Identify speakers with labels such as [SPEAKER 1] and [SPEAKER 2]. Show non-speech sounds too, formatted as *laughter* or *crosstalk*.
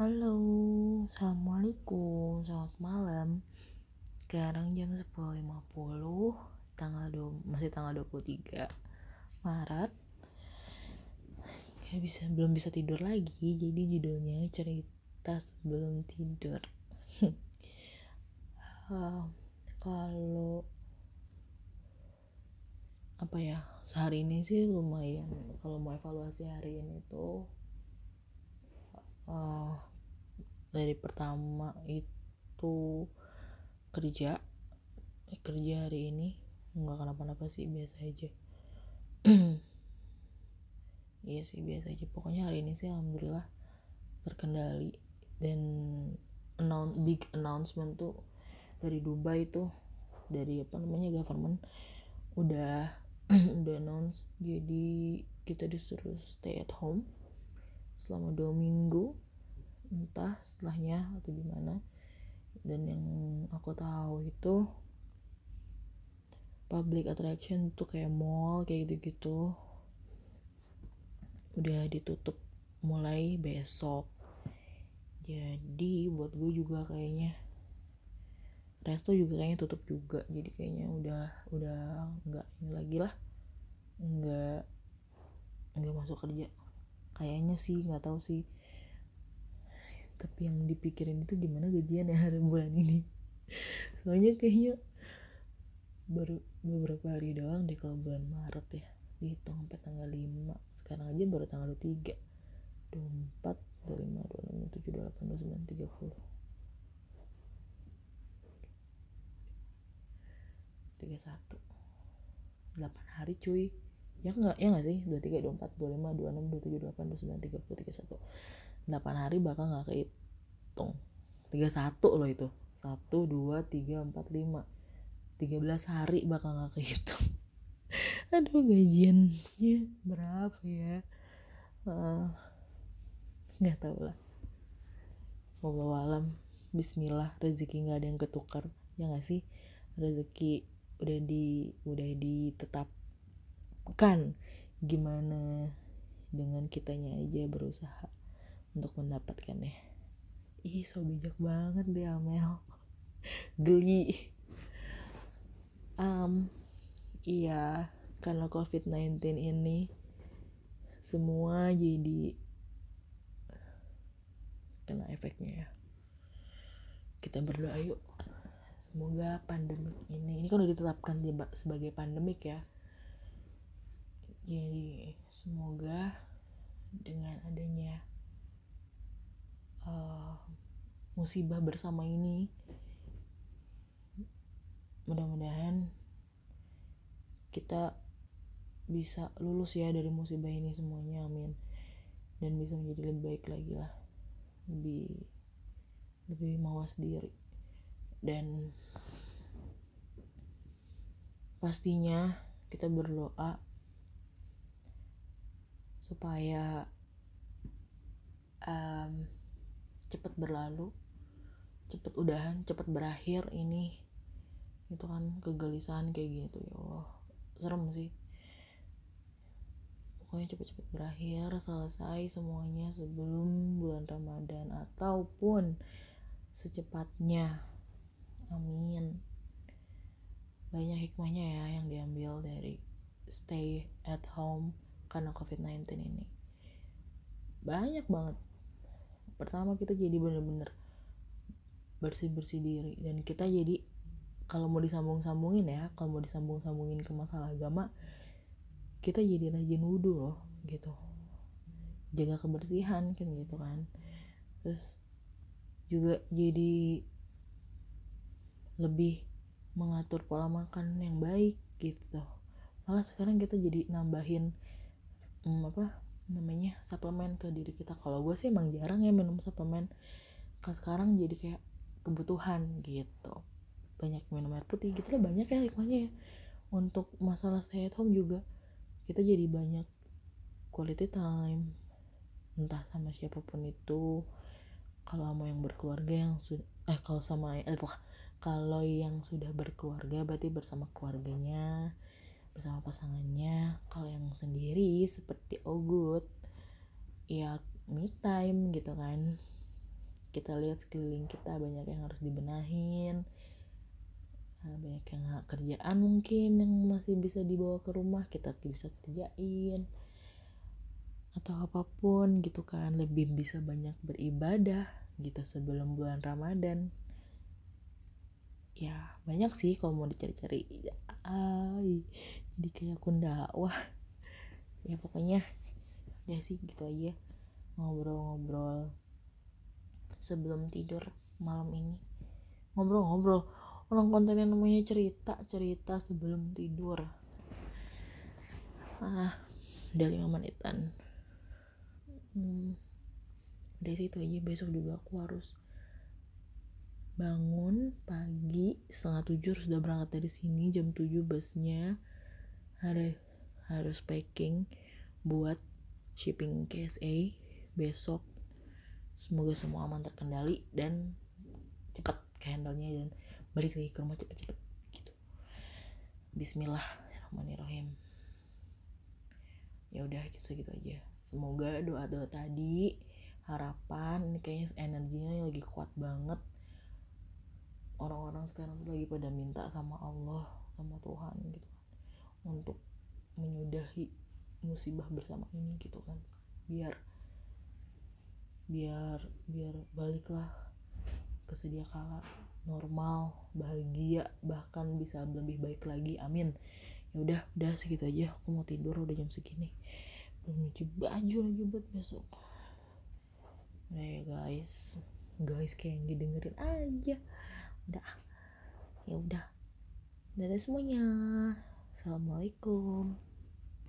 [SPEAKER 1] Halo, Assalamualaikum, selamat malam. Sekarang jam 10.50 tanggal 2, Masih tanggal 23 Maret. Gak bisa, belum bisa tidur lagi Jadi judulnya cerita sebelum tidur. Uh, *laughs* Kalau apa ya sehari ini sih lumayan. Kalau mau evaluasi hari ini tuh uh, dari pertama itu kerja kerja hari ini. Nggak kenapa-napa sih biasa aja. *clears throat* Iya sih biasa aja. Pokoknya hari ini sih alhamdulillah terkendali. Dan announce big announcement tuh dari Dubai tuh dari apa namanya government udah *clears throat* udah announce. Jadi kita disuruh stay at home selama dua minggu entah setelahnya atau gimana. Dan yang aku tahu itu public attraction tuh kayak mall kayak gitu-gitu. Udah ditutup mulai besok. Jadi buat gue juga kayaknya resto juga kayaknya tutup juga. Jadi kayaknya udah udah nggak ini lagi lah. Nggak nggak masuk kerja kayaknya sih nggak tahu sih. Tapi yang dipikirin itu gimana gajian ya hari bulan ini? *laughs* Soalnya kayaknya baru beberapa hari doang deh kalau bulan Maret ya. Dihitung sampai tanggal 5 sekarang aja baru tanggal 23 24 25 26 27 28 29 30 31 8 hari cuy ya enggak ya enggak sih? 23 24 25 26 27 28 29 30 31 8 hari bakal nggak kehitung. 31 loh itu. 1 2 3 4 5 13 hari bakal nggak kehitung. *laughs* Aduh gajiannya berapa ya? Nggak uh, tahu lah. Allah alam Bismillah rezeki nggak ada yang ketukar. Ya nggak sih? Rezeki udah di udah ditetapkan gimana dengan kitanya aja berusaha untuk mendapatkannya? Ih so bijak banget deh Amel. *laughs* Geli. Um, iya karena covid-19 ini semua jadi kena efeknya ya. Kita berdoa yuk. Semoga pandemik ini ini kan udah ditetapkan sebagai pandemik ya jadi semoga dengan adanya uh, musibah bersama ini mudah-mudahan kita bisa lulus ya dari musibah ini semuanya amin. Dan bisa menjadi lebih baik lagi lah. Lebih lebih mawas diri. Dan pastinya kita berdoa supaya um, cepat berlalu cepat udahan cepat berakhir ini itu kan kegelisahan kayak gini tuh ya Allah. Serem sih. Pokoknya cepet-cepet berakhir selesai semuanya sebelum bulan Ramadan ataupun secepatnya. Amin. Banyak hikmahnya ya yang diambil dari stay at home karena covid-19 ini. Banyak banget. Pertama kita jadi bener-bener bersih-bersih diri. Dan kita jadi kalau mau disambung-sambungin ya kalau mau disambung-sambungin ke masalah agama kita jadi rajin wudhu loh gitu. Jaga kebersihan kan gitu kan. Terus juga jadi lebih mengatur pola makan yang baik gitu. Malah sekarang kita jadi nambahin hmm, apa namanya suplemen ke diri kita. Kalau gue sih emang jarang ya minum suplemen kan sekarang jadi kayak kebutuhan gitu. Banyak minum air putih gitu lah banyak ya hikmahnya ya. Untuk masalah stay at home juga kita jadi banyak quality time. Entah sama siapa pun itu kalau sama yang berkeluarga yang sudah eh kalau sama eh kalau yang sudah berkeluarga berarti bersama keluarganya bersama pasangannya kalau yang sendiri seperti Ogut ya me time gitu kan. Kita lihat sekeliling kita banyak yang harus dibenahin nah, banyak yang kerjaan mungkin yang masih bisa dibawa ke rumah kita bisa kerjain atau apa pun gitu kan. Lebih bisa banyak beribadah gitu sebelum bulan Ramadan ya banyak sih kalau mau dicari-cari. Ay jadi kayak akun dakwah. Ya pokoknya ya sih gitu aja. Ngobrol-ngobrol sebelum tidur malam ini. Ngobrol-ngobrol. Orang kontennya namanya cerita cerita sebelum tidur. Ah udah lima menitan. Hmm, dari situ aja. Besok juga aku harus bangun pagi setengah tujuh sudah berangkat dari sini jam tujuh busnya. Harus harus packing buat shipping KSA besok. Semoga semua aman terkendali dan cepat ke handle-nya dan balik lagi ke rumah cepet-cepet gitu. Bismillahirrahmanirrahim. Ya udah segitu aja. Semoga doa-doa tadi harapan ini kayaknya energinya lagi kuat banget orang-orang sekarang tuh lagi pada minta sama Allah sama Tuhan gitu kan. Untuk menyudahi musibah bersama ini gitu kan. Biar biar biar baliklah ke sedia kala normal bahagia bahkan bisa lebih baik lagi. Amin. Ya udah udah segitu aja. Aku mau tidur udah jam segini. Belum nyuci baju lagi buat besok. Udah ya guys. Guys kayak yang didengerin aja udah. Ya udah. Dadah semuanya. Assalamualaikum